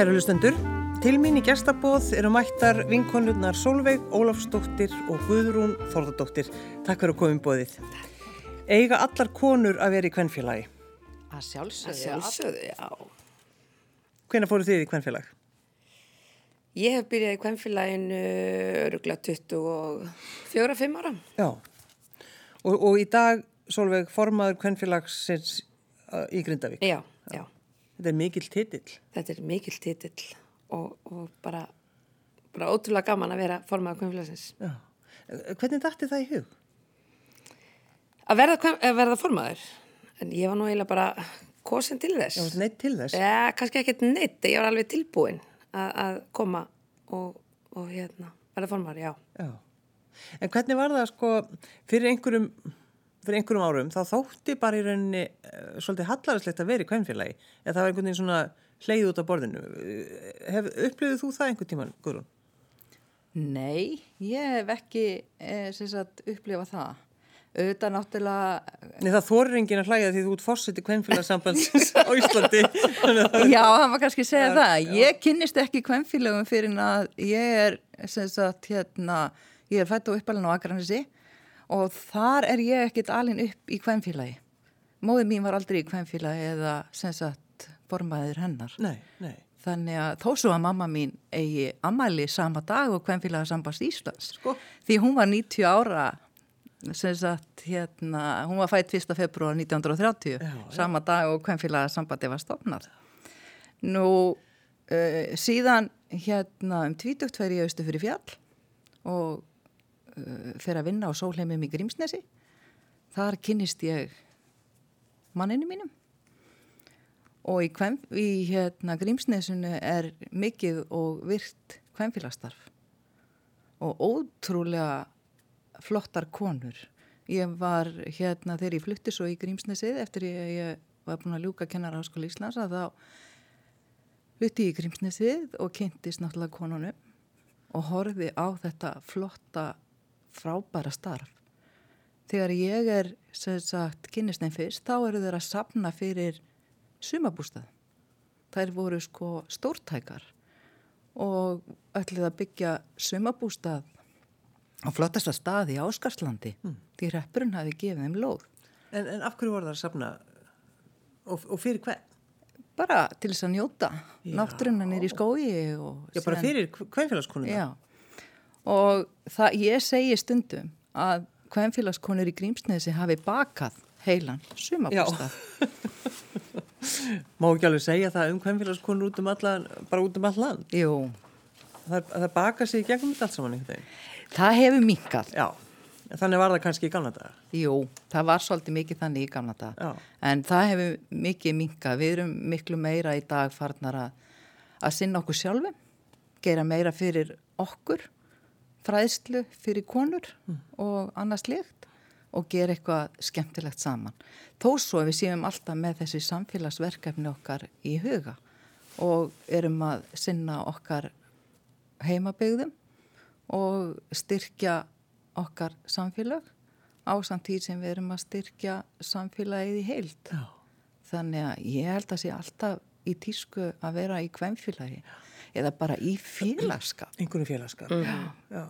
Kæru hlustendur, til mín í gestabóð eru mættar vinkonurnar Solveig, Ólafsdóttir og Guðrún Þórðardóttir. Takk fyrir að koma um bóðið. Eiga allar konur að vera í kvennfélagi? Að sjálfsögðu, að sjálfsögðu, já. Hvena fóru þið í kvennfélag? Ég hef byrjað í kvennfélaginu öruglega 24-5 ára. Já, og, og í dag Solveig formaður kvennfélagsins uh, í Grindavík. Já, já. Þetta er mikill titill. Þetta er mikill titill og, og bara, bara ótrúlega gaman að vera formaður kvennfélagsins. Já. Hvernig dætti það í hug? Að verða, verða formaður. En ég var nú eiginlega bara kosin til þess. Já, neitt til þess? Já, kannski ekkert neitt. Ég var alveg tilbúin að, að koma og, og hérna, verða formaður, já. Já. En hvernig var það sko fyrir einhverjum fyrir einhverjum árum, þá þótti bara í rauninni uh, svolítið hallarslegt að vera í kvennfélagi eða það var einhvern veginn svona hleyð út á borðinu. Hef, upplöfuð þú það einhvern tíman, Guðrún? Nei, ég hef ekki eh, sagt, upplifað það. Auðvitað náttúrulega... Nei, það þorir engin að hlæða því þú ert fórsett í kvennfélagsambandsins á Íslandi. já, hann var kannski að segja það. Já. Ég kynnist ekki kvennfélagum fyrir að ég er, sem sagt, hérna, ég er fætt á uppalinn á Akranissi og þar er ég ekkit alin upp í kvænfélagi. Móðið mín var aldrei í kvænfélagi eða sem sagt formaðir hennar. Nei, nei. Þannig að þó svo að mamma mín eigi ammæli sama dag og kvænfélagi sambast Íslands. Sko? Því hún var 90 ára, sem sagt, hérna, hún var fætt 1. februar 1930, já, sama dag og kvænfélagi sambandi var stofnað. Nú, uh, síðan hérna um 20 tverju austu fyrir fjall og fer að vinna á sólheimum í Grímsnesi. Þar kynnist ég manninu mínum. Og í, kvem, í hérna, Grímsnesunu er mikið og virt kvemfélagstarf og ótrúlega flottar konur. Ég var hérna þegar ég flutti svo í Grímsnesið eftir ég, ég var búin að ljúka kennara á skóla Íslands að þá flutti ég í Grímsnesið og kynntist náttúrulega konunum og horfi á þetta flotta frábæra starf. Þegar ég er, sem sagt, kynnisnein fyrst, þá eru þeir að sapna fyrir sumabústað. Þær voru sko stórtækar og ætlið að byggja sumabústað á flottasta stað í Áskarslandi mm. því reppurinn hafi gefið þeim lóð. En, en af hverju voru það að sapna og, og fyrir hvern? Bara til þess að njóta. Náttúrunnan er í skói og... Já, bara fyrir hvernfélagskonuna? Já og það, ég segi stundum að hvernfélagskonur í Grímsnesi hafi bakað heilan sumabústað Má ekki alveg segja það um hvernfélagskonur út um allan bara út um allan? Jú. Það, það baka sig gegnum allt saman einhvern veginn? Það hefur minkað Já, þannig var það kannski í gamla daga? Jú, það var svolítið mikið þannig í gamla daga. Já. en það hefur mikið minkað við erum miklu meira í dag farnar að, að sinna okkur sjálfu gera meira fyrir okkur fræðslu fyrir konur mm. og annars líkt og gera eitthvað skemmtilegt saman. Þó svo við séum alltaf með þessi samfélagsverkefni okkar í huga og erum að sinna okkar heimabegðum og styrkja okkar samfélag á samtíð sem við erum að styrkja samfélagið í heild. Já. Þannig að ég held að sé alltaf í tísku að vera í hvemfélagi. Já eða bara í félagskap. Einhverju félagskap. Mm.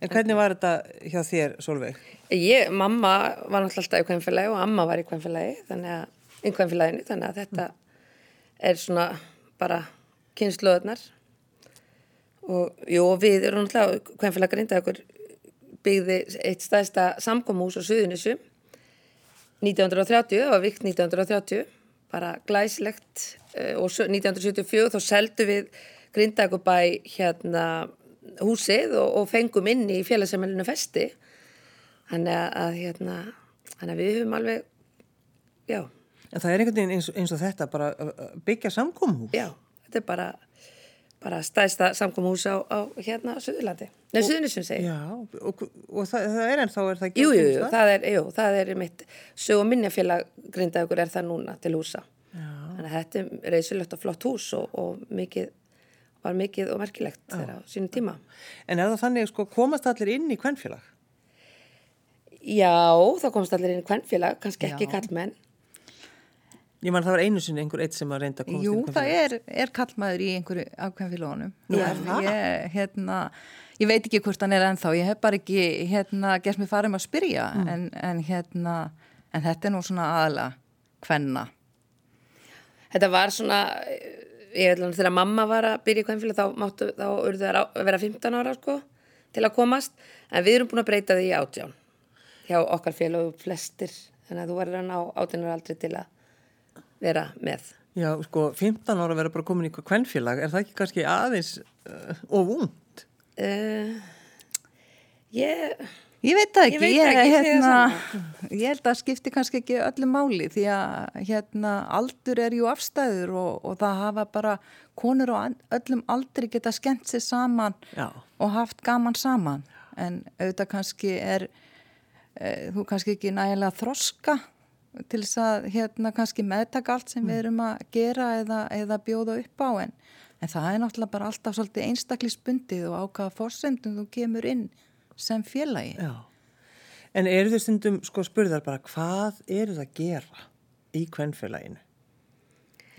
En hvernig var þetta hjá þér, Solveig? Ég, mamma var náttúrulega alltaf í kvænfélagi og amma var í kvænfélagi, þannig að, í kvænfélaginu, þannig að þetta er svona bara kynnslóðunar og jú, við erum náttúrulega kvænfélagi grindaður byggði eitt staðista samkómhús á Suðunissu 1930, það var vikt 1930 bara glæslegt eh, og 1974 þá seldu við Grindækubæ hérna húsið og, og fengum inn í félagsamælinu festi. Þannig að, hérna þannig að við höfum alveg já. En það er einhvern veginn eins, eins og þetta bara byggja samkómhús Já, þetta er bara bara stæðsta samkómhús á, á hérna Suðurlandi, neða Suðunisum segi Já, og, og það, það er ennþá er það ekki Jú, jú, það er, jú, það er mitt sög og minnjafélag Grindækur er það núna til húsa. Já. þannig að þetta er reysulegt og flott hús og, og mikið var mikið og merkilegt þegar á sínum tíma. En er það þannig sko komast allir inn í kvennfélag? Já, þá komast allir inn í kvennfélag, kannski ekki kallmenn. Ég man það var einu sinni einhver eitt sem að reynda að komast Jú, inn í það kvenfélag. er, er kallmaður í einhverju ákveðinfélagunum. Nú, er það? Ég, hérna, ég veit ekki hvort hann er ennþá, ég hef bara ekki hérna, gert mér farum að spyrja, Mm. en, en, hérna, en þetta er nú svona aðalega hvenna. Þetta var svona, ég veit alveg þegar mamma var að byrja í kvennfélag þá máttu, þá urðu það að vera 15 ára sko til að komast en við erum búin að breyta því átján hjá okkar félag flestir þannig að þú verður að ná átjánar aldrei til að vera með. Já, sko, 15 ára vera bara komin í kvenfélag, er það ekki kannski aðeins uh, of ung? Uh, ég, Ég veit það Ég ekki, ég, ekki, segja hérna, ég held að skipti kannski ekki öllu máli því að hérna, aldur er jú afstæður og, og það hafa bara konur og öllum aldri geta skemmt sér saman Já. og haft gaman saman. En auðvitað kannski er e, þú kannski ekki nægilega þroska til þess að hérna kannski meðtaka allt sem við erum að gera eða, eða bjóða upp á. En, en það er náttúrulega bara alltaf svolítið einstaklisbundið og ákvaða fórsendum þú kemur inn sem félagi. Já. En eru þið stundum, sko, spurðar bara, hvað eru það að gera í kvenfélaginu?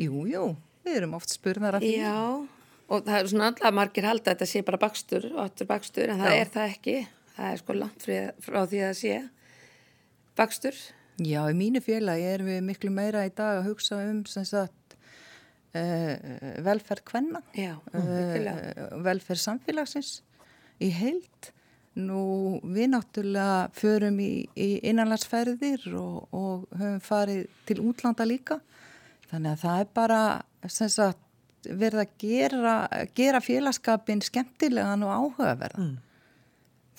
Jú, jú, við erum oft spurnar af því. já, og það er svona alltaf margir halda að þetta sé bara bakstur og aftur bakstur en það Já. er það ekki. Það er sko langt frá, því að það sé bakstur. Já, í mínu félagi erum við miklu meira í dag að hugsa um sem sagt uh, velferð kvenna, uh, velferð samfélagsins í heild. Nú, við náttúrulega förum í, í innanlandsferðir og, og höfum farið til útlanda líka. Þannig að það er bara sagt verið að gera, gera félagskapin skemmtilegan og áhugaverðan.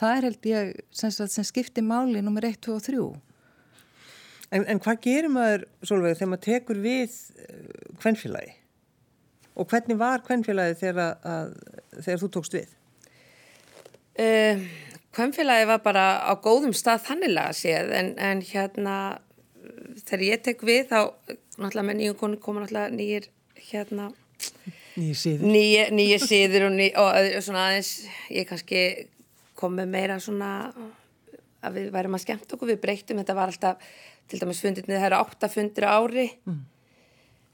Það er held ég sem, sagt, sem skiptir máli nummer 1, 2 og 3. En, en hvað gerir maður, Solveig, þegar maður tekur við uh, kvenfélagi? Og hvernig var kvenfélagi þegar, að, þegar þú tókst við? Uh, Kvennfélagi var bara á góðum stað þannilega séð en, en hérna þegar ég tek við þá náttúrulega með nýjum konu koma náttúrulega nýjir hérna Nýjir síður. nýja, nýja síður og, ný, og að- svona aðeins ég kannski kom með meira svona að við værum að skemmt okkur, við breyttum þetta var alltaf, til dæmis fundirni það eru átta fundir á ári mm.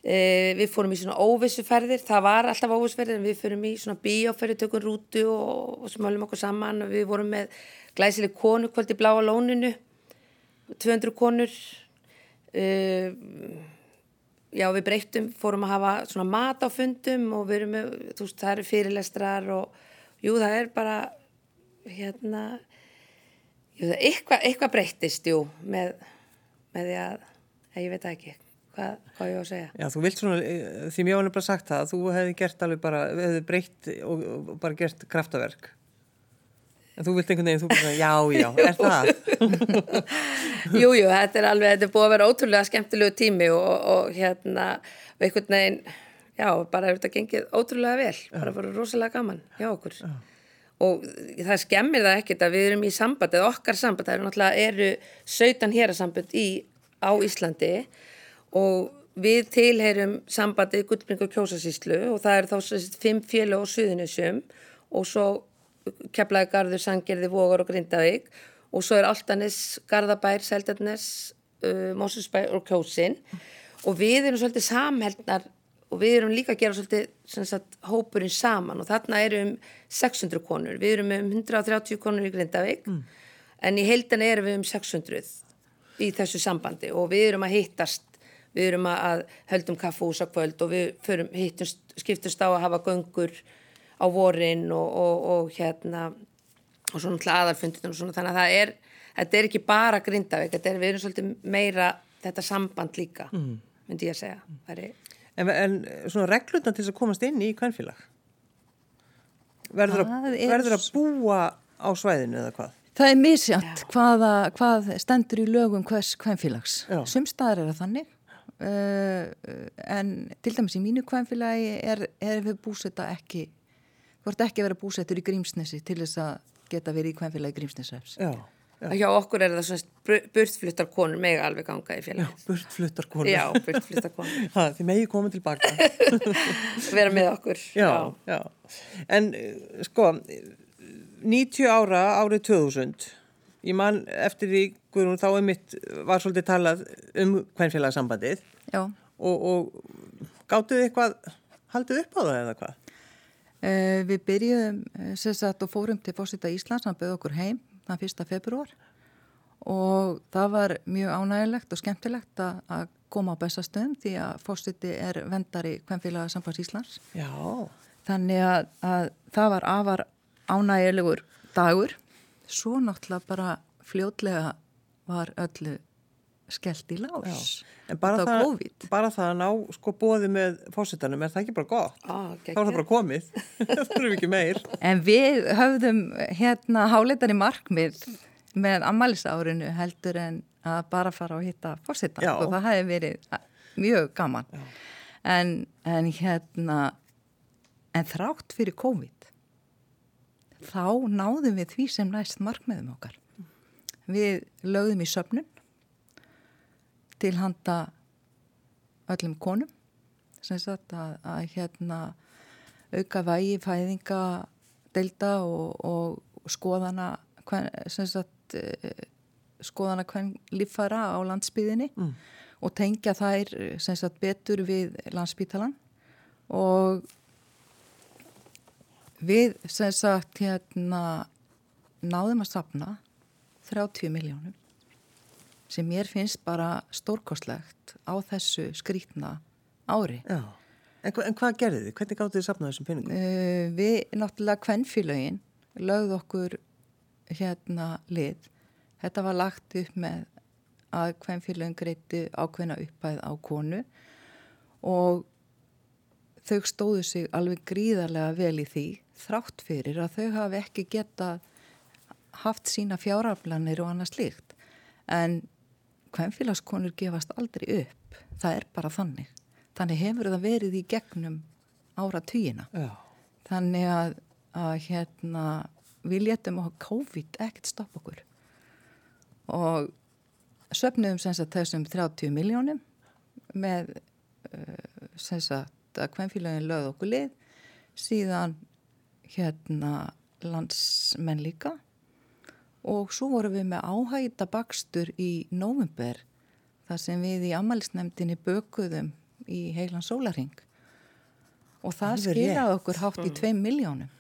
Við fórum í svona óvissuferðir. Það var alltaf óvissuferðir en við fórum í svona bíóferðir, tökum rútu og, og smölum okkur saman. Og við vorum með glæsileg konu kvöld í bláa lóninu 200 konur. Uh, já við breyttum, fórum að hafa svona mat á fundum og við erum með, þú veist, það eru fyrirlestrar og jú, það er bara hérna jú, það eitthvað, eitthvað breyttist, jú með, með því að, að ég veit það ekki hvað, hvað ég á að segja Já, þú vilt svona, eh, því mér var nefnilega sagt það, að þú hefði gert alveg bara, hefði breytt og, og bara gert kraftaverk. En þú vilt einhvern veginn, þú bara, já, já, er það? Jú, jú, þetta er alveg, þetta er búið að vera ótrúlega skemmtilegu tími og, og hérna, og einhvern veginn, já, bara hefur þetta gengið ótrúlega vel, bara bara rosalega gaman hjá okkur. Og það skemmir það ekkert að við erum í samband, eða okkar samband, það eru náttúrulega eru 17 hérasamband í, á Íslandi og við tilheyrum sambandi Gullbring og Kjósasíslu og það eru þá sagt fimm fjölu og suðunisjum og svo Keflaði Garður, Sangerði, Vogar og Grindavík. Og svo er Altanis, Garðabær, Seldarnes, uh, Mósusbær og Kjósin. Og við erum svolítið samheldnar og við erum líka að gera svolítið sagt, hópurinn saman. Og þarna eru um 600 konur, við erum um 130 konur í Grindavík. En í heildan erum við um 600 í þessu sambandi. Og við erum að hittast við erum að höldum kaffús á kvöld og við förum, hittumst, skiptumst á að hafa göngur á vorin og, og, og hérna og svona til aðalfundin og svona þannig að það er þetta er ekki bara grindavík þetta er, við erum svolítið meira þetta samband líka, myndi ég að segja það er En, en svona reglurna til þess að komast inn í kvenfélag? Verður, að, er verður að búa á svæðinu eða hvað? Það er misjátt hvaða, hvað stendur í lögum hvers kvænfélags. Já. Sumstaðar er það þannig, en til dæmis í mínu kvænfélagi er, er við búsetta ekki, ert ekki að vera búsettur í Grímsnesi til þess að geta verið í kvænfélagi Grímsnesrefs. Já, já, hjá okkur er það svona burtfluttar konur mega alveg ganga í já félag burtfluttar konur. já, burtfluttar konur Ha, þið megi komið tilbaka. vera með okkur já, já. En eh, sko, 90 ára árið 2000, ég man eftir því, Guðrún, þá er mitt, var svolítið talað um kvenfélagsambandið Já, og, og gáttuð eitthvað haldið upp á það eða hvað? Uh, við byrjuðum uh, sagt, og fórum til fósita Íslands, hann bauð okkur heim þann 1. februar og það var mjög ánægilegt og skemmtilegt að koma á bestastöðum því að fósiti er vendari hvernfélaga samfars Íslands. Já. Þannig að, að það var afar ánægilegur dagur. Svo náttúrulega bara fljótlega var öllu skellt í lás. Já. En bara það, bara það að ná sko bóði með fósittanum, er það ekki bara gott? Ah, Þá er það bara komið. það þurfum ekki meir. En við höfðum hérna háleitar í markmið með ammælisárinu heldur en að bara fara og hitta fósittan og það hefði verið mjög gaman. En, en hérna, en þrátt fyrir COVID, þá náðum við því sem næst markmiðum okkar. Við lögðum í söpnun til handa öllum konum sem sagt að, að hérna auka vægi, fæðinga delta og, og skoðana sem sagt eh, skoðana hvern líffæra á landsbyðinni mm. og tengja þær sem sagt betur við landsbytalan og við sem sagt hérna náðum að sapna 30 miljónum sem mér finnst bara stórkostlegt á þessu skrítna ári. Já, en, hva, en hvað gerði þið? Hvernig gáttu þið sapnað þessum peningum? Uh, við, náttúrulega, kvennfélögin lögð okkur hérna lið. Þetta var lagt upp með að kvennfélögin greiti ákveðna uppæð á konu og þau stóðu sig alveg gríðarlega vel í því þrátt fyrir að þau hafi ekki geta haft sína fjáraflanir og annað slíkt. En hvernfélagskonur gefast aldrei upp. Það er bara þannig. Þannig hefur það verið í gegnum ára týjina þannig að, að hérna, við létum á COVID ekkert stopp okkur. Og söpnum þessum 30 miljónum með að hvernfélagin lögð okkur lið. Síðan hérna landsmenn líka og svo vorum við með áhægta bakstur í nóvumber þar sem við í ammælisnefndinni bökuðum í heilan sólaring og það skiljaði okkur hátt í 2 miljónum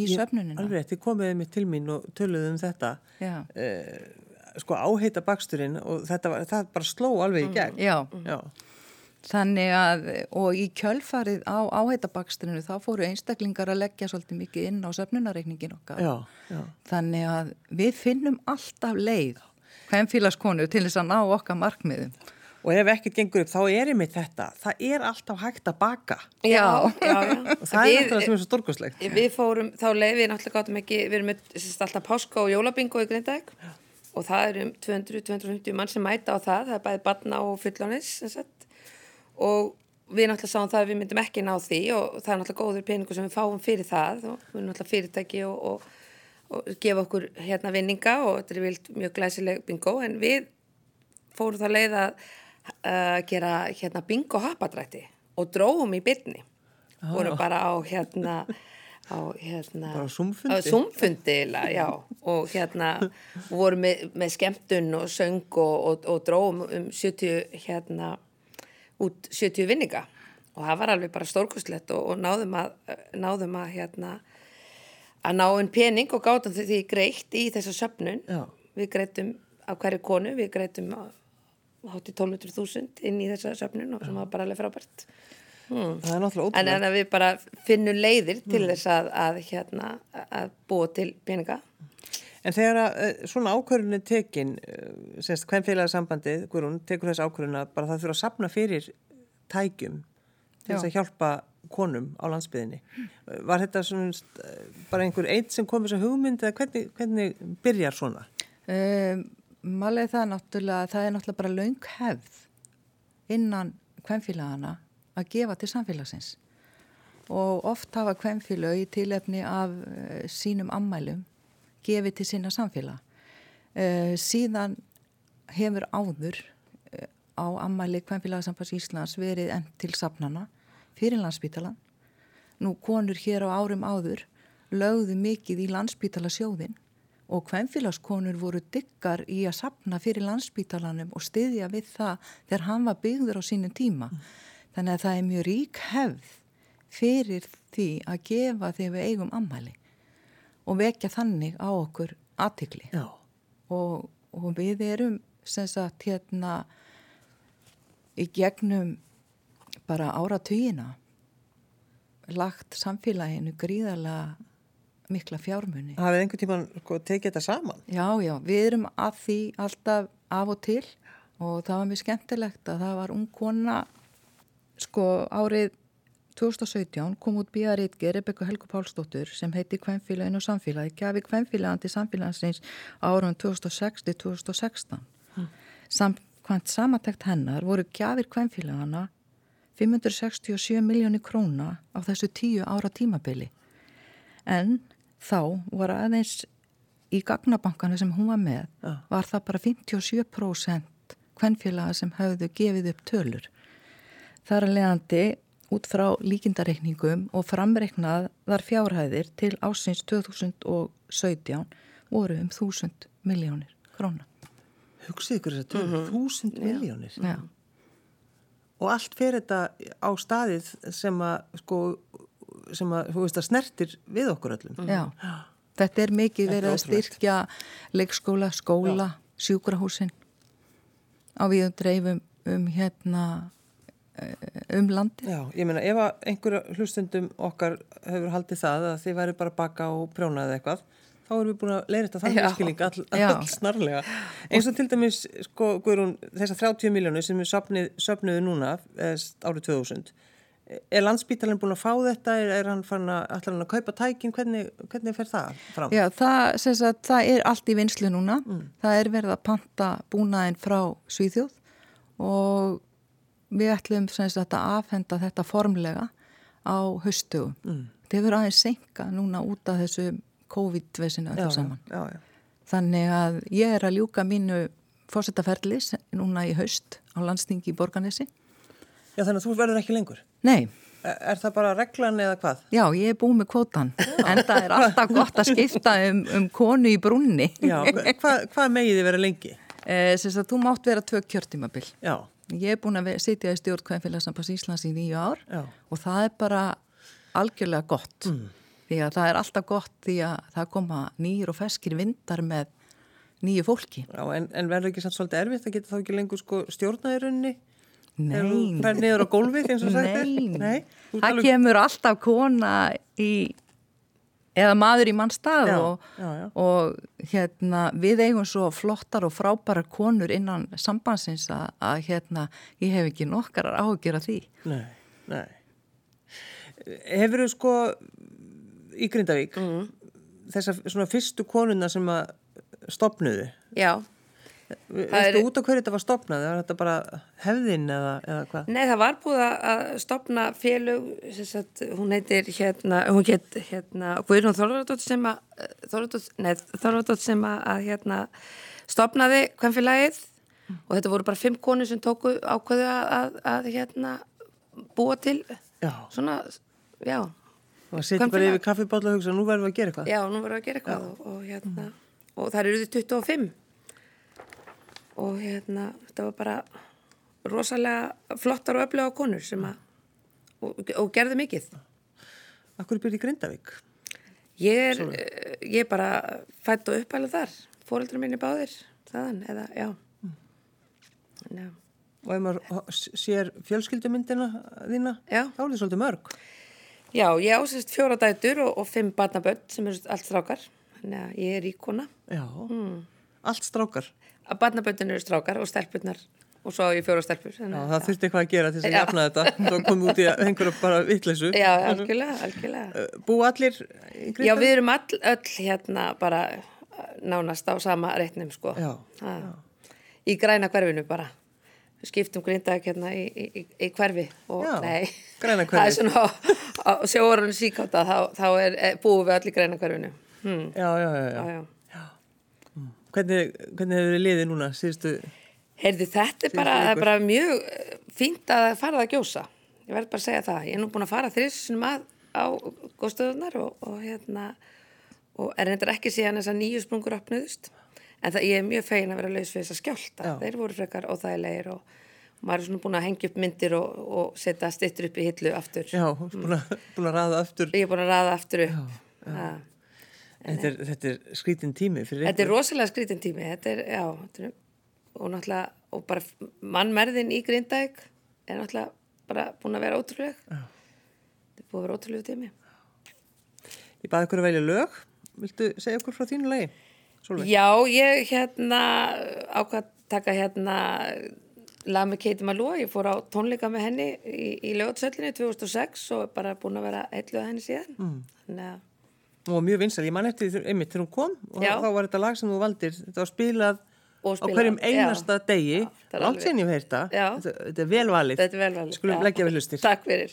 í söfnunina. Alveg, þið komiðið mér til mín og töluðum um þetta eh, sko áheita baksturinn og þetta var, bara sló alveg í mm. gegn. Já, já. Þannig að, og í kjölfarið á áhættabakstrinu þá fóru einstaklingar að leggja svolítið mikið inn á söfnunareikningin okkar. Já, já. Þannig að við finnum alltaf leið hvem fílaskonu til þess að ná okkar markmiðum. Og ef ekkert gengur upp, þá er ég með þetta. Það er alltaf hægt að baka. Já, já, já. Og það við, er alltaf sem er svo storkoslegt. Við fórum, þá leið við náttúrulega gáttum ekki, við erum með alltaf páska og jólabingo í Grindavík og það er um 200-250 mann sem mæta á það, það er bæði barna og sagt og við náttúrulega sáum það að við myndum ekki ná því og það er náttúrulega góður peningur sem við fáum fyrir það og við erum náttúrulega fyrirtæki og, og, og gefa okkur hérna vinninga og þetta er vilt mjög glæsileg bingo. En við fórum það leið að uh, gera hérna bingo hapadrætti og dróðum í byrni. Oh. vorum bara á hérna á hérna sumfundi, á sumfundi og hérna vorum með, með skemmtun og söng og, og dróðum um 70 hérna út 70 vinninga og það var alveg bara stórkustlegt og, og náðum að, náðum að hérna að ná einn pening og gátum því greitt í þessa söpnun Já. við greitum af hverju konu við greitum hátt í 12.000 inn í þessa söpnun og sem var bara alveg frábært hmm. það er náttúrulega ótrúlega en, en við bara finnum leiðir til hmm. þess að, að, hérna, að búa til peninga En þegar að, eh, svona ákvörðun er tekin, eh, semst hvern félagsambandið, Guðrún, tekur þess ákvörðun að bara það þurfa að sapna fyrir tækjum til þess að hjálpa konum á landsbyðinni. Var þetta svona bara einhver eitt sem kom þess að hugmynd eða hvernig, hvernig byrjar svona? Um, Malið það náttúrulega, það er náttúrulega bara laung hefð innan hvernfélagana að gefa til samfélagsins og oft hafa hvernfélag í tilefni af sínum ammælum gefið til sína samfélag. Uh, síðan hefur áður uh, á ammæli Kvænfélagsambass Íslands verið enn til sapnana fyrir landsbítalan. Nú konur hér á árum áður lögðu mikið í landsbítalasjóðin og hvænfélagskonur voru diggar í að sapna fyrir landsbítalanum og styðja við það þegar hann var byggður á sínum tíma. Mm. Þannig að það er mjög rík hefð fyrir því að gefa þegar við eigum ammæli og vekja þannig á okkur aðtikli. Og, og við erum sem sagt hérna í gegnum bara áratugina lagt samfélaginu gríðarlega mikla fjármunni. Hafið einhvern tíman sko, tekið þetta saman? Já, já, við erum að því alltaf af og til og það var mjög skemmtilegt að það var ung kona sko árið 2017 kom út bíaritgi Rebecca Helgu Pálsdóttur sem heiti Kvænfélagin og samfélagi, gafi Kvænfélagin til samfélagsins árum 2006-2016 hmm. samkvæmt samatækt hennar voru gafir Kvænfélagana 567 miljónir króna á þessu tíu ára tímabili en þá var aðeins í gagnabankana sem hún var með var það bara 57% hvernfélaga sem hafðu gefið upp tölur. Þar að leiðandi út frá líkindareikningum og framreiknað þar fjárhæðir til ásins 2017 voru um 1000 miljónir króna. Hugsið ykkur þess að tölur, mm -hmm. 1000 miljónir. Já. Og allt fyrir þetta á staðið sem að sko sem að, veist, að snertir við okkur öllum. Já, þetta er mikið verið að styrkja leikskóla, skóla, sjúkrahúsin á við dreifum um hérna um landi. Já, ég meina ef einhverja hlustundum okkar hefur haldið það að þið væri bara baka og prjónaði eitthvað þá erum við búin að leira þetta þannig skilning all, all snarlega. Eins og til dæmis sko, Guðrún, þessar 30 miljónu sem við söpnuðu núna eh, árið 2000 Er landsbítalinn búin að fá þetta? Er, er hann fann að, að kaupa tækin? Hvernig, hvernig fer það fram? Já, það, að, það er allt í vinslu núna. Mm. Það er verið að panta búnaðinn frá Svíþjóð og við ætlum að afhenda þetta formlega á haustugum. Mm. Það hefur aðeins senka núna út af þessu COVID-vesinu öllu saman. Já, já. Þannig að ég er að ljúka mínu fórsettaferðlis núna í haust á landstingi í Borganesi Já, þannig að þú verður ekki lengur? Nei. Er, er það bara reglan eða hvað? Já, ég er búið með kvotan. En það er alltaf gott að skipta um, um konu í brunni. Já, hvað hva megið þið vera lengi? Eh, Sérst að þú mátt vera tvö kjörtímabil. Já. Ég er búin að sitja í stjórn Kvæðfélagsnafnars Íslands í nýju ár Já. og það er bara algjörlega gott. Mm. Því að það er alltaf gott því að það koma nýjur og feskir vindar með nýju fólki. Já, en, en verður ekki sann svolítið erfitt að geta þá ekki lengur sko stjórnaðirunni? Nei. Það er niður á gólfið eins og sagt er. Nei. Það alveg... kemur alltaf kona í, eða maður í mann stað já, og, já, já. og hérna, við eigum svo flottar og frábæra konur innan sambansins að, að hérna, ég hef ekki nokkar áhugjur af því. Nei, nei. Hefur þú sko í Grindavík mm. þessar svona fyrstu konuna sem að stopnuðu? Já. Veistu út á hverju þetta var stopnað? Var þetta bara hefðin eða, eða hvað? Nei, það var búið að stopna félög, sagt, hún heitir hérna, hún heit hérna Guðrún Þorvardótt sem að Þorvardótt sem að hérna stopnaði hvernfélagið mm. og þetta voru bara fimm konur sem tóku ákveðu að, að, að hérna búa til já. svona, já og það seti bara yfir kaffibála og hugsa nú verðum við að gera eitthvað já, nú verðum við að gera eitthvað og, og hérna, mm. og það eru því 25 og hérna þetta var bara rosalega flottar og öflega konur sem að og, og gerði mikið. Akkur byrði Grindavík? Ég er, eh, ég er bara fætt og uppalað þar. Fóröldra minni báðir þaðan, eða, já. Mm. Já Og ef maður sér fjölskyldumyndina þína, já. þá er það svolítið mörg. Já, ég ásist fjóra dætur og, og fimm barnaböld sem eru allt strákar. Þannig að ég er íkona. Já, mm. allt strákar að barnaböndin eru strákar og stelpunar og svo á ég fjóra stelpur Já, það þurfti eitthvað að gera til þess að jafna þetta. Þá komum við út í einhverja bara vittleysu Já, algjörlega, algjörlega. Uh, Bú allir í Grindavík? Já, við erum all, öll hérna bara nánast á sama reitnum sko. Já, já. í græna hverfinu bara. Skiptum Grindavík hérna í, í, í hverfi og já, nei. það er svona á, á sjóorunni síkáta þá, þá er, búum við allir græna hverfinu. Hmm. Já, já, já, já Hvernig, hvernig hefur þið liðið núna síðustu? Heyrði, þetta er bara, er bara mjög eh, fínt að fara það að gjósa. Ég verð bara að segja það. Ég er nú búin að fara þrjusunum að á góðstöðunar og, og hérna og er reyndar ekki síðan þess að nýju sprungur opnuðust en það, ég er mjög fegin að vera laus við þess að skjálta Já. þeir voru frekar og, og maður er svona búin að hengja upp myndir og, og setja stittur upp í hillu aftur Já, búin að, búin að raða aftur. ég er búin að raða aftur upp já, Þetta er, þetta er skrítin tími fyrir Þetta er rosalega skrítin tími, þetta er, já, þetta er, og náttúrulega, og bara mannmerðin í Grindæk er náttúrulega bara búin að vera ótrúleg. Þetta er búin að vera ótrúlegu tími. Ég baði ykkur að velja lög. Viltu segja okkur frá þínu lagi? Solveig? Já, ég hérna ákvað að taka hérna lag með Katie Malou, ég fór á tónleika með henni í, í lögatsöllinni 2006 og bara búin að vera heitluð henni síðan. Mm. Þannig að, Var mjög vinsal. Ég man eftir einmitt þegar hún kom og Já. þá var þetta lag sem þú valdir. Þetta var spilað Og á spilað, hverjum einasta degi. Já, er Langt síðan ég. Já. Þetta, þetta er velvalið. velvalið. Skulum leggja við hlustir. Takk fyrir.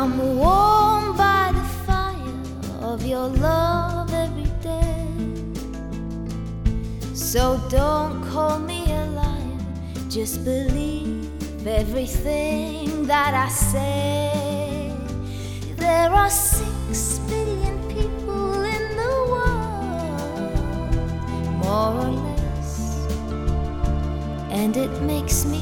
I'm warmed by the fire of your love every day. So don't call me a liar, just believe everything that I say. There are six billion people in the world, more or less, and it makes me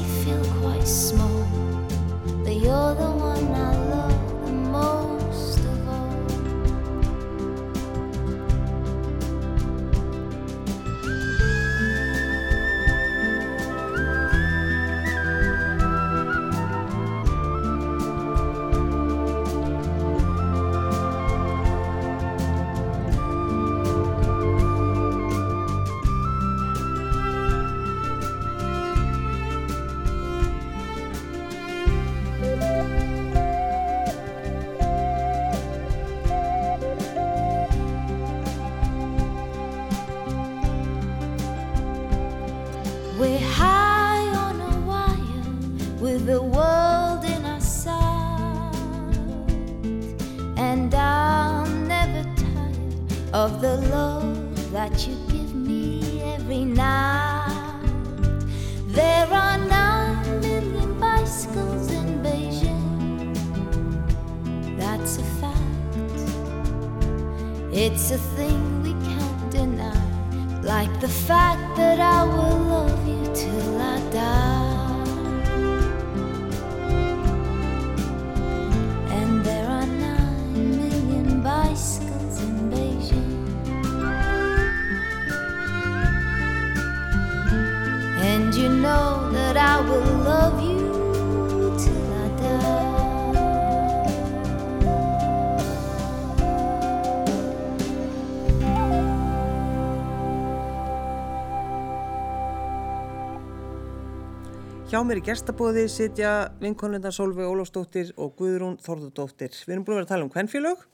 Hjá mér í gestabóði sitja vinkonundar Solveig Ólafsdóttir og Guðrún Þorðardóttir. Við erum búin að vera að tala um hvernfélög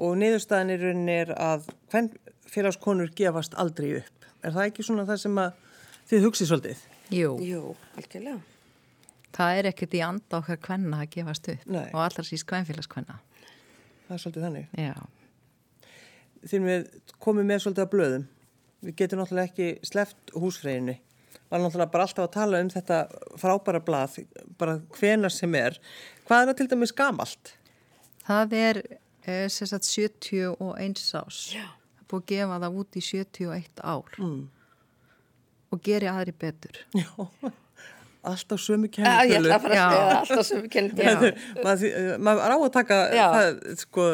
og niðurstaðan í rauninni er að hvernfélagskonur gefast aldrei upp. Er það ekki svona það sem að þið hugsið svolítið? Jú, Jú, algjörlega. það er ekkert í anda okkar kvenna að gefast upp Nei. og allar síst kvenfélagskvenna. Það er svolítið þannig. Já, Þegar við komum með svolítið að blöðum, við getum náttúrulega ekki sleft húsfreyjunni. Var náttúrulega bara alltaf að tala um þetta frábæra blað, bara hvenar sem er. Hvað er það til dæmis gamalt? það er eh, sagt 71 ás. Já. Það er búið að gefa það út í 71 ár Mm. og geri aðri betur. Já, alltaf sömu Já, kennitölu. Já. það alltaf kennum til. maður, maður á að taka Já. það, sko,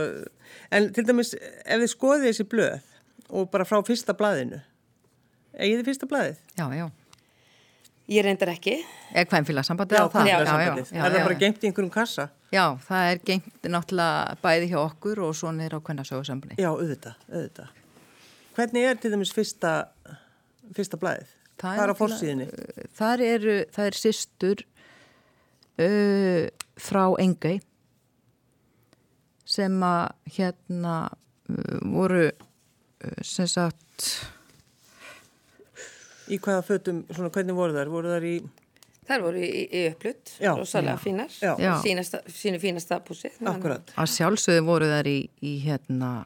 en til dæmis ef þið skoðið þessi blöð og bara frá fyrsta blaðinu. Egið þið fyrsta blaðið? Já, já. Ég reyndar ekki. Eða kvænfélagsambandið Já, á það? það já, er já, sambandið. já, Er það bara geimt í einhverjum kassa? Já, það er gengt náttúrulega bæði hjá okkur og svo nýra á kvennasögursambandi. Já, auðvitað, auðvitað. Hvernig er til dæmis fyrsta, fyrsta blaðið? Það er á forsíðinni. Þar eru, það er sýstur uh, frá Engei sem að hérna uh, voru uh, sem sagt Í hvaða fötum, svona hvernig voru þær? Voru þær í, Þær voru í, í upplut, Já. rosalega fínar. Sínasta, sínu fínasta púsi. akkurat. að sjálfsögðu voru þær í, í hérna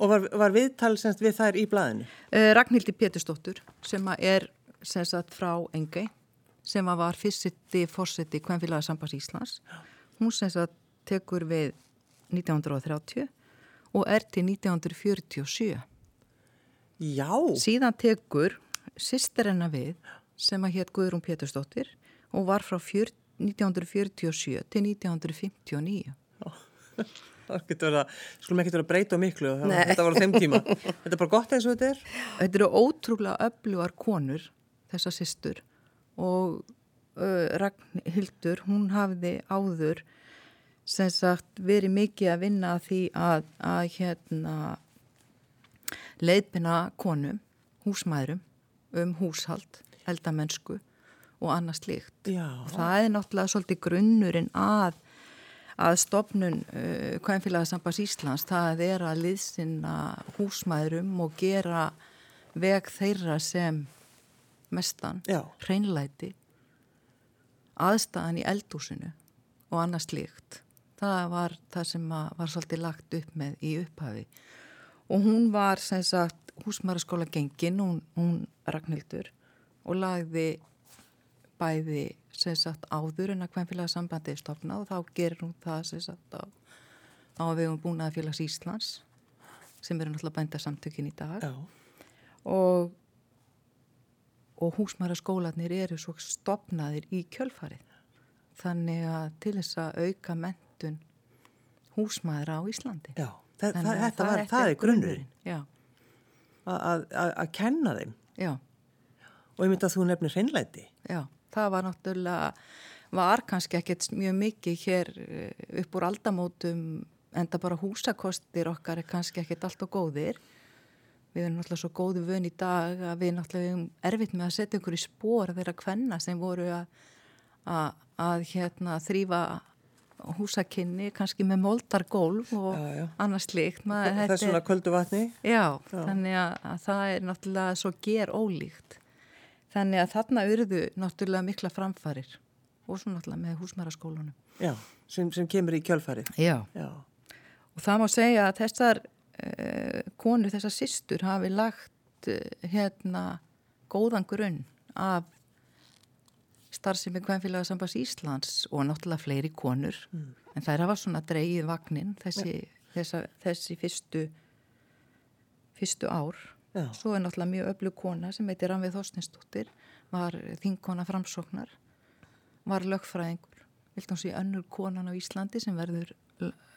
Og var, var viðtal semst við þær í blaðinu? uh, Ragnhildi Pétursdóttur sem að er sem sagt frá Engei sem að var fyrsti fórseti Kvenfélagasambands Íslands hún sem sagt tekur við 1930 og er til 1947 Já, síðan tekur sýster hennar við sem að hétt Guðrún Pétursdóttir og var frá fjör, 1947 til 1959 það getur verið að, skulum ekki verið að breyta miklu, þetta var á þeim tíma. Þetta er bara gott eins og þetta er. Þetta eru ótrúlega öflugar konur, þessa systur og uh, Ragnhildur, hún hafði áður sem sagt verið mikið að vinna því að, að hérna leiðbina konum, húsmæðrum um húshald, eldamennsku og annað slíkt. Það er náttúrulega svolítið grunnurinn að að stopnun uh, Kvæmfélagsambands Íslands það er að liðsinna húsmæðurum og gera veg þeirra sem mestan, Já. hreinlæti aðstæðan í eldúsinu og annað slíkt það var það sem var svolítið lagt upp með í upphafi og hún var sem sagt húsmæðarskóla gengin, hún, hún Ragnhildur og lagði bæði sem sagt áður en að hvernfélagsambandi er stopnað og þá gerir hún það sem sagt á, á að við höfum búin að félags Íslands sem eru náttúrulega bændasamtökin í dag Já. og, og húsmæraskólanir eru svo stopnaðir í kjölfarið. Þannig að til þess að auka mentun húsmæðra á Íslandi. Já, það, það, að þetta, var, það er grunnurinn Já, að- að að- kenna þeim já, og ég myndi að þú nefnir hreinlæti. já. Það var náttúrulega, var kannski ekkert mjög mikið hér eh, upp úr aldamótum en það bara húsakostir okkar er kannski ekkert allt og góðir. Við erum náttúrulega svo góðu vön í dag að við náttúrulega erum erfitt með að setja ykkur í spór þeirra kvenna sem voru að, að, að hérna, þrýfa húsakinni kannski með moldargólf og Já, já. annars. Maður, Það er svona köldu vatni. Já, þannig að, að það er náttúrulega svo ger ólíkt. Þannig að þarna urðu náttúrulega mikla framfarir og svo náttúrulega með húsmæraskólunum. Já, sem, sem kemur í kjölfarið. Já. Já, Og það má segja að þessar uh, konur, þessar systur hafi lagt uh, hérna góðan grunn af starfsemi Kvænfélagasambands Íslands og náttúrulega fleiri konur. En þær hafa svona dreigið vagnin þessi, þessa, þessi fyrstu, fyrstu ár. Já. Svo er náttúrulega mjög öflug kona sem heitir Ranvið Þorstinsdóttir, var þingkona framsóknar, var lögfræðingur, vilt hún sé önnur konan á Íslandi sem verður,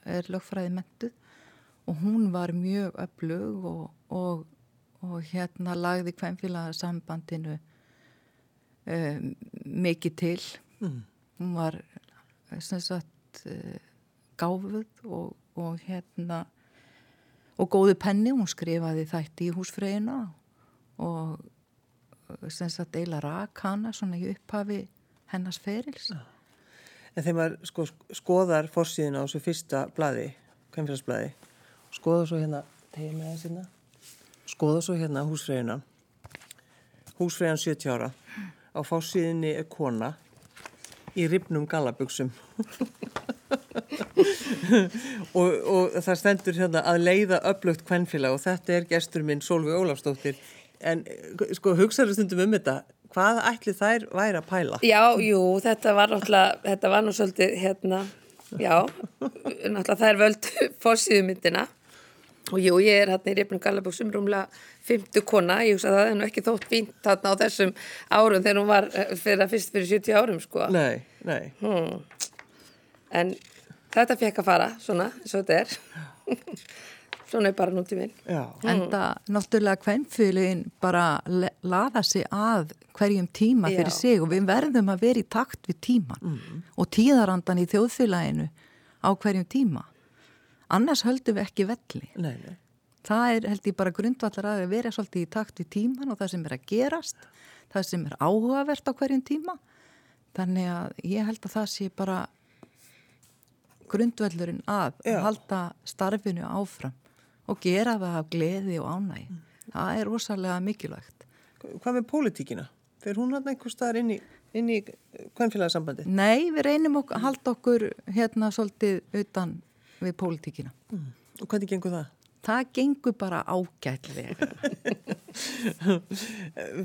er lögfræði mentuð og hún var mjög öflug og, og, og hérna lagði hvernfélaga sambandinu um, mikið til. Mm. Hún var sem sagt uh, gáfuð og, og hérna og góðu penni, hún skrifaði þætti í húsfreyjuna og sem sagt eila rak hana svona í upphafi hennars ferils. En þegar maður sko, skoðar fórsíðina á þessu fyrsta blaði, kemfélagsblaði, skoða svo hérna, tegja með þess hérna, skoða svo hérna húsfreyjuna, húsfreyjan 70 ára, á fórsíðinni er kona í ribnum gallabugsum og, og það stendur hérna að leiða öflugt kvennfélag og þetta er gestur minn Solveig Ólafsdóttir. En sko hugsaður stundum um þetta hvað ætli þær væri að pæla? Já, jú, þetta var náttúrulega, þetta var nú svolítið, hérna, já, náttúrulega er völd fórsíðumyndina og jú, ég er hérna í Reifnum Galabúksum rúmlega 50 kona, ég hugsa að það er nú ekki þótt fínt þarna á þessum árum þegar hún var eh, fyrir að fyrst fyrir 70 árum, sko. Nei, nei. Hmm. En þetta fekk að fara, svona, eins og þetta er. svona er bara nútíminn. Já. Enda náttúrulega kvennfélagin bara laða sig að hverjum tíma Já. fyrir sig og við verðum að vera í takt við tíman og tíðarandan í þjóðfélaginu á hverjum tíma. Annars höldum við ekki velli. Nei, nei. Það er held ég bara grundvallar að vera svolítið í takt við tíman og það sem er að gerast, það sem er áhugavert á hverjum tíma. Þannig að ég held að það sé bara grundvallurinn að Já. halda starfinu áfram og gera það af gleði og ánægi. Það er rosalega mikilvægt. Hvað með pólitíkina? Fyrir hún hann einhver staðar inn í, inn í kvennfélagsambandi? Nei, við reynum að halda okkur hérna svolítið utan við pólitíkina. Og hvernig gengur það? Það gengur bara ágætlega.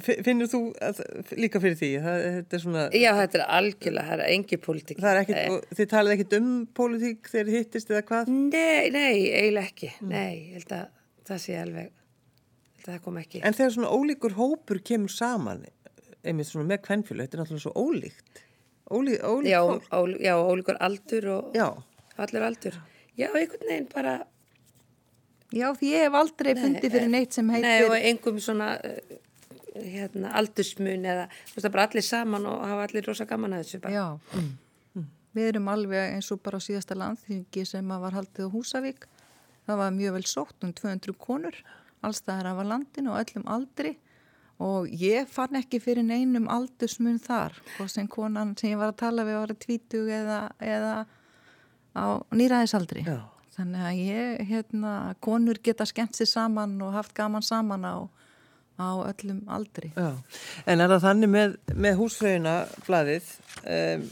Fi- Finnur þú að, líka fyrir því? Það, þetta er svona... Já, þetta er algjörlega, það er engi pólitík. Er og þið talið ekkit um pólitík þegar hittist eða hvað? Nei, nei, eiginlega ekki. Nei, ég held að það sé alveg, ég held að það kom ekki. En þegar svona ólíkur hópur kemur saman, einmitt svona með kvennfélag, þetta er náttúrulega svo ólíkt. Ólí, ólíkt já, fólk. ó, já, ólíkur aldur og Já. allur aldur. Já, einhvern veginn bara, Já, því ég hef aldrei fundið fyrir neitt sem heitir... nei, og einhverjum svona, uh, hérna, aldursmun eða, þú veist það bara allir saman og hafa allir rosa gaman að þessu bara. Já, við erum alveg eins og bara á síðasta landþingi sem var haldið á Húsavík. Það var mjög vel sótt um 200 konur, allstaðar af að landinu og öllum aldri og ég fann ekki fyrir neinum aldursmun þar og sem konan sem ég var að tala við var að tvítug eða, eða á nýraðisaldri. Já. Þannig að ég, hérna, konur geta skemmt sér saman og haft gaman saman á, á öllum aldri. Já. En er það þannig með, með húsfröðina blaðið, um,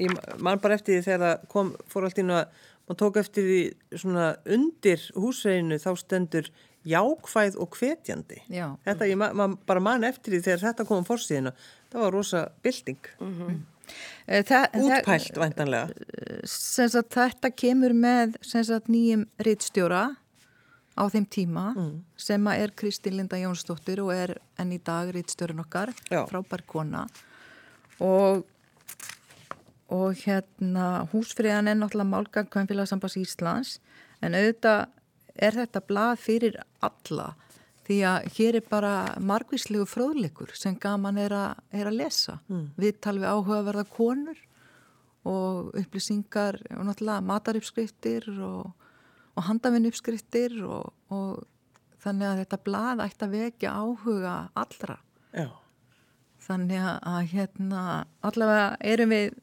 ég man bara eftir því þegar það kom, fór allt að, maður tók eftir því svona undir húsfröðinu þá stendur jákvæð og hvetjandi. Já. Þetta, ég ma, ma, bara man eftir því þegar þetta kom á fórsíðina, það var rosa bilding, Eh, það- það- útpælt væntanlega. sem sagt þetta kemur með sem sagt nýjum rittstjóra á þeim tíma sem að er Kristín Linda Jónsdóttir og er enn í dag rittstjórin okkar Já. frábær kona og og hérna húsfriðan er náttúrulega málgang Kvæmfélagsambas Íslands en auðvitað er þetta blað fyrir alla því að hér er bara margvíslegu fróðleikur sem gaman er, a, er að lesa mm. viðtal við áhugaverða konur og upplýsingar og náttúrulega mataruppskriftir og, og handavinnuppskriftir og, og þannig að þetta blað ætti að vekja áhuga allra Já. þannig að, hérna allavega erum við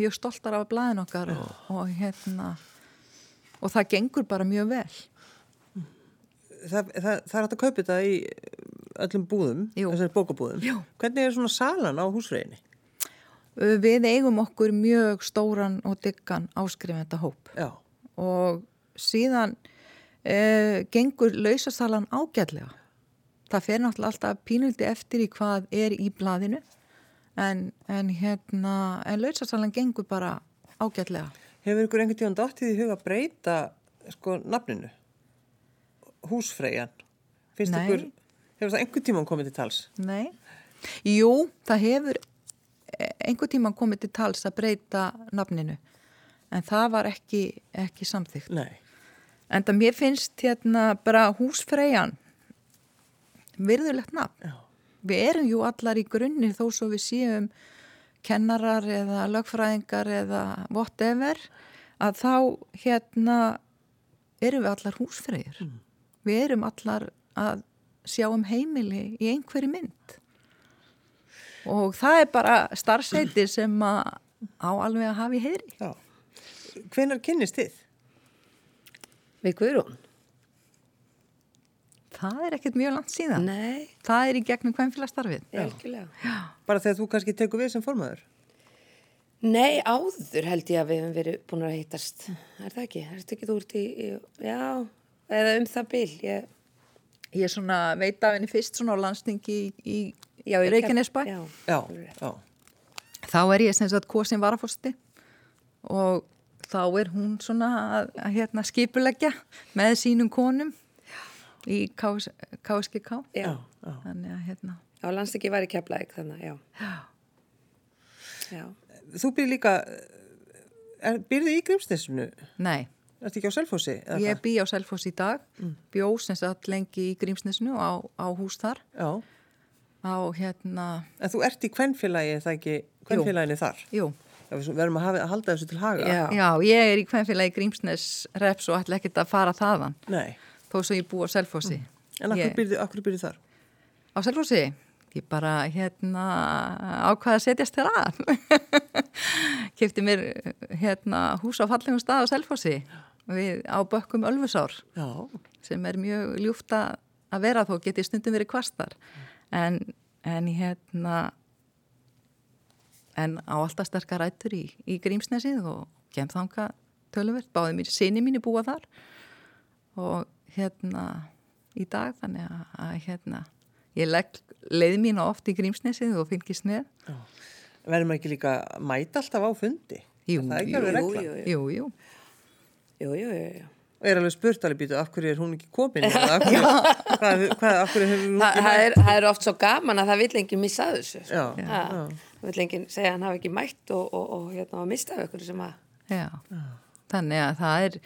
mjög stoltar af blaðin okkar og, og hérna og það gengur bara mjög vel Það, það, það er hægt að kaupa þetta í öllum búðum, Jú. þessari bókabúðum. Jú. Hvernig er svona salan á húsfröðinni? Uh, Við eigum okkur mjög stóran og diggan áskrifenda hóp Já. og síðan uh, gengur lausasalan ágætlega. Það fer náttúrulega alltaf pínuldi eftir í hvað er í blaðinu en, en hérna, en lausasalan gengur bara ágætlega. Hefur ykkur einhvern tíðan dottið í huga að breyta sko nafninu? Húsfreyjan. Finnst ykkur, hefur það einhvern tíman komið til tals? Nei. Jú, það hefur eh, einhver tíma komið til tals að breyta nafninu en það var ekki, ekki samþygt. Nei. En það mér finnst hérna bara húsfreyjan virðulegt nafn. Já. Við erum jú allar í grunni þó svo við séum kennarar eða lögfræðingar eða whatever að þá hérna erum við allar húsfreyjur. Við erum allar að sjá um heimili í einhverju mynd. Og það er bara starfseiti sem að á alveg að hafa í heyri. Já. Hvenar kynnist þið? Við Guðrún? Það er ekkert mjög langt síðan. Nei, Það er í gegnum hvernfélagstarfið. algjörlega. Bara þegar þú kannski tekur við sem formaður? Nei, áður held ég að við hefum verið búin að hittast. Er það ekki? Er þetta ekki þú ert í, í, já, eða um það bil. Ég, Ég er svona veit af henni fyrst svona á landsningi í, í ég Reykjanesbæ. Já, Já. Já. Þá er ég sem sagt kosin varafosti og þá er hún svona að, að hérna, skipuleggja með sínum konum í KSGK. Já. Já. Þannig að hérna, Já, landstekki var í keflaðik þannig, já. Já. Þú býr líka, er, býrðu í Grímsnesinu? nei, Ertu ekki á Selfossi? eða Ég bý á Selfoss í dag, bjó sem sagt lengi í Grímsnesinu á, á hús þar, Já, á hérna, en þú ert í kvennfélagi, er það ekki kvennfélaginu þar? jú, Já, við verðum að, hafa, að halda þessu til haga. Já. já, ég er í hvernfélagi Grímsnes reps og ætla ekkert að fara þaðan, Nei, þó svo ég bú á Selfossi. en akkur Ég- byrði, þar? Á Selfossi? Ég bara hérna ákvaða að setjast þér að. Kefti mér hérna hús á fallegum stað á Selfossi við á bökkum Ölfusár. Já, sem er mjög ljúft að vera þó geti stundum verið kvastar. En, en hérna en á alltaf sterkar rættur í, í Grímsnesið og kem þanga töluvert, báði mér sinni mínu búa þar. Og hérna í dag þannig að, að hérna ég legg leið mín oft í Grímsnesið og fylgist með. Verðum ekki líka mæta alltaf á fundi? Jú, jú, Jú, jú, jú, Jú, jú, jú. Og er alveg spurt alveg býtu, af hverju er hún ekki komin? eða af hverju, hvað, hvað, af hverju hefur hún Þa, ekki það, mætt? er, það er oft svo gaman að það vill enginn missa þessu. sko. Já, Ha, já. Það vill enginn segja að hann hafi ekki mætt og, og, og hérna, mista af ykkur sem að... já. Þannig að það er,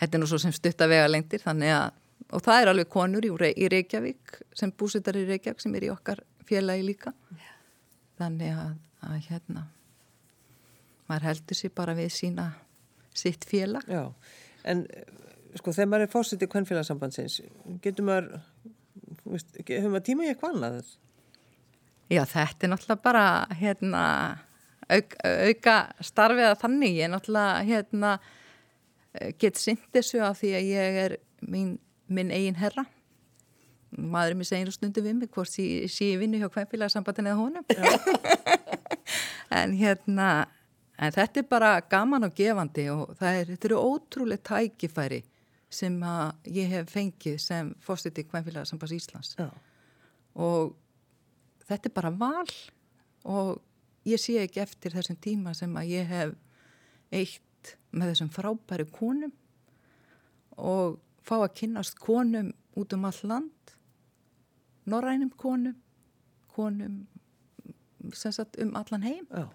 þetta er nú svo sem stutta vega lengtir, þannig að, og það er alveg konur í, í Reykjavík sem búsittar í Reykjavík sem er í okkar félagi líka. Þannig að, að hérna, maður heldur sér bara við sína sitt félag. Já, en eh, sko þegar maður er fórsetið kvennfélagsambandsins, getur maður, hefur maður tíma í eitthvað annað? Já, þetta er náttúrulega bara hérna, auk, auka starfið að þannig. Ég er náttúrulega hérna, get sint þessu af því að ég er mín, minn eigin herra. Maðurinn mér segir nú stundum við mig hvort sé ég vinnu hjá kvænfélagsambandin eða honum. en hérna, en þetta er bara gaman og gefandi og er, þetta eru ótrúlega tækifæri sem ég hef fengið sem fórstiti kvænfélagsambans Íslands. Já, og þetta er bara val og ég sé ekki eftir þessum tíma sem að ég hef eitt með þessum frábæri konum og fá að kynnast konum út um all land norrænum konum konum sem sagt um allan heim. Já,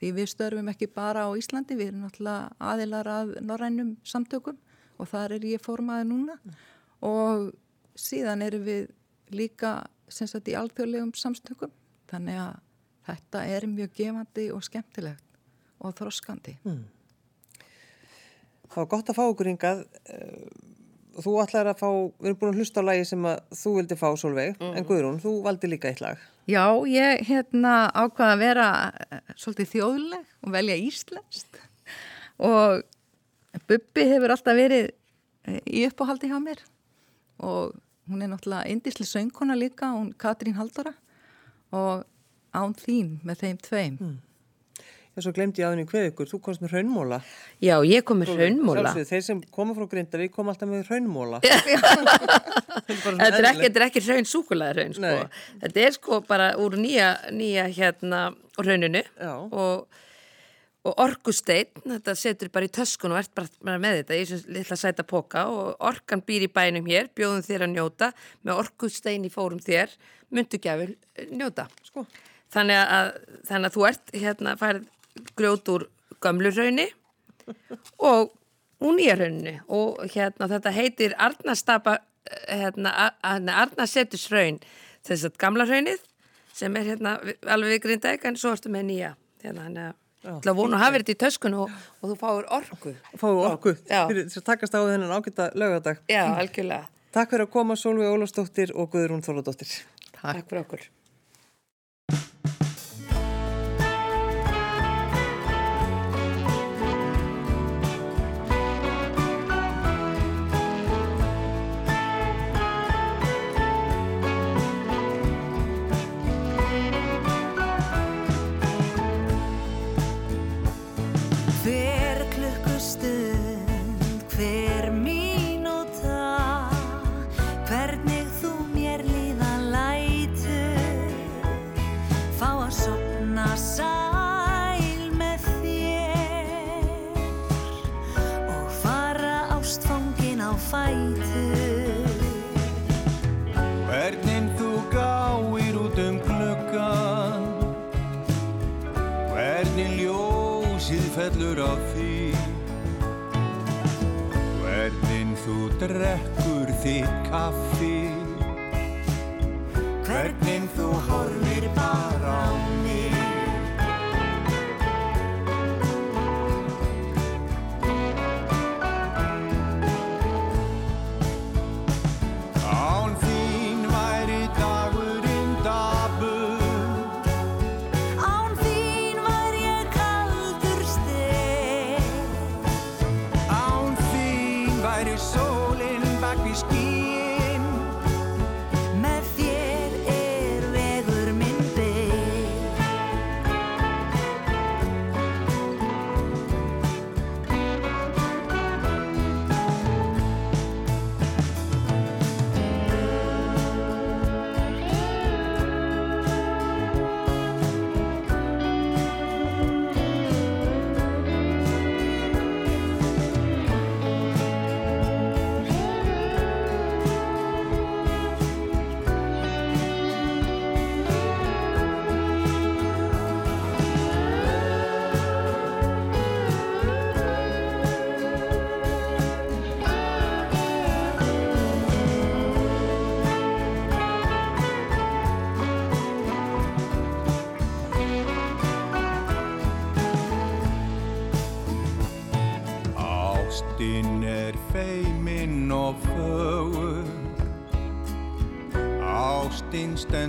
því við störfum ekki bara á Íslandi við erum náttúrulega aðilar að norrænum samtökum og þar er ég formaði núna og síðan erum við líka sem sagt í alþjóðlegum samstökum þannig að þetta er mjög gefandi og skemmtilegt og þroskandi. það var gott að fá okkur hingað. eh, Þú ætlar að fá, við erum búin að hlusta á lagi sem að þú vildi fá Solveig, en Guðrún, þú valdi líka eitt lag. Já, ég hérna ákvaða að vera eh, svolítið þjóðleg og velja íslenskt. Og Bubbi hefur alltaf verið eh, í uppáhaldi hjá mér. Og hún er náttúrulega indisli söngkona líka, hún Katrín Haldóra og án þín með þeim tveim. Já, svo glemdi ég aðeins hvað ykkur, þú komst með raunmóla. Já, ég kom með raunmóla. Þeir sem koma frá Grindavík koma alltaf með raunmóla. Þetta er ekki, ekki raun súkulega raun, sko. Nei. Þetta er sko bara úr nýja, nýja hérna rauninu og, og orkusteinn, þetta setur bara í töskun og ert bara, með þetta í þessum litla sæta póka og orkan býr í bænum hér, bjóðum þér að njóta, með orkusteinn í fórum þér, myndu gjafil njóta. Sko. Þannig að, þannig að þú ert hérna færið grjót úr gömlu raunni og úr nýja raunni og hérna þetta heitir Arnarstapa hérna, Arnarsetus raun þess að gamla raunnið sem er hérna alveg við grindæk en svo ertu með nýja. Hérna hann er að vona að hafa þetta í töskun og, og þú fáur orku. Já. fyrir þess að takast á þennan ágæta lögadag. Já, algjörlega, Takk fyrir að koma Solveig Ólafsdóttir og Guðrún Þorladóttir. takk fyrir okkur drekkur þig kaffi. Hvernig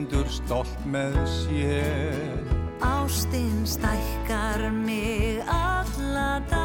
stendur stolt með sér. Ástinn stækkar mig alla dag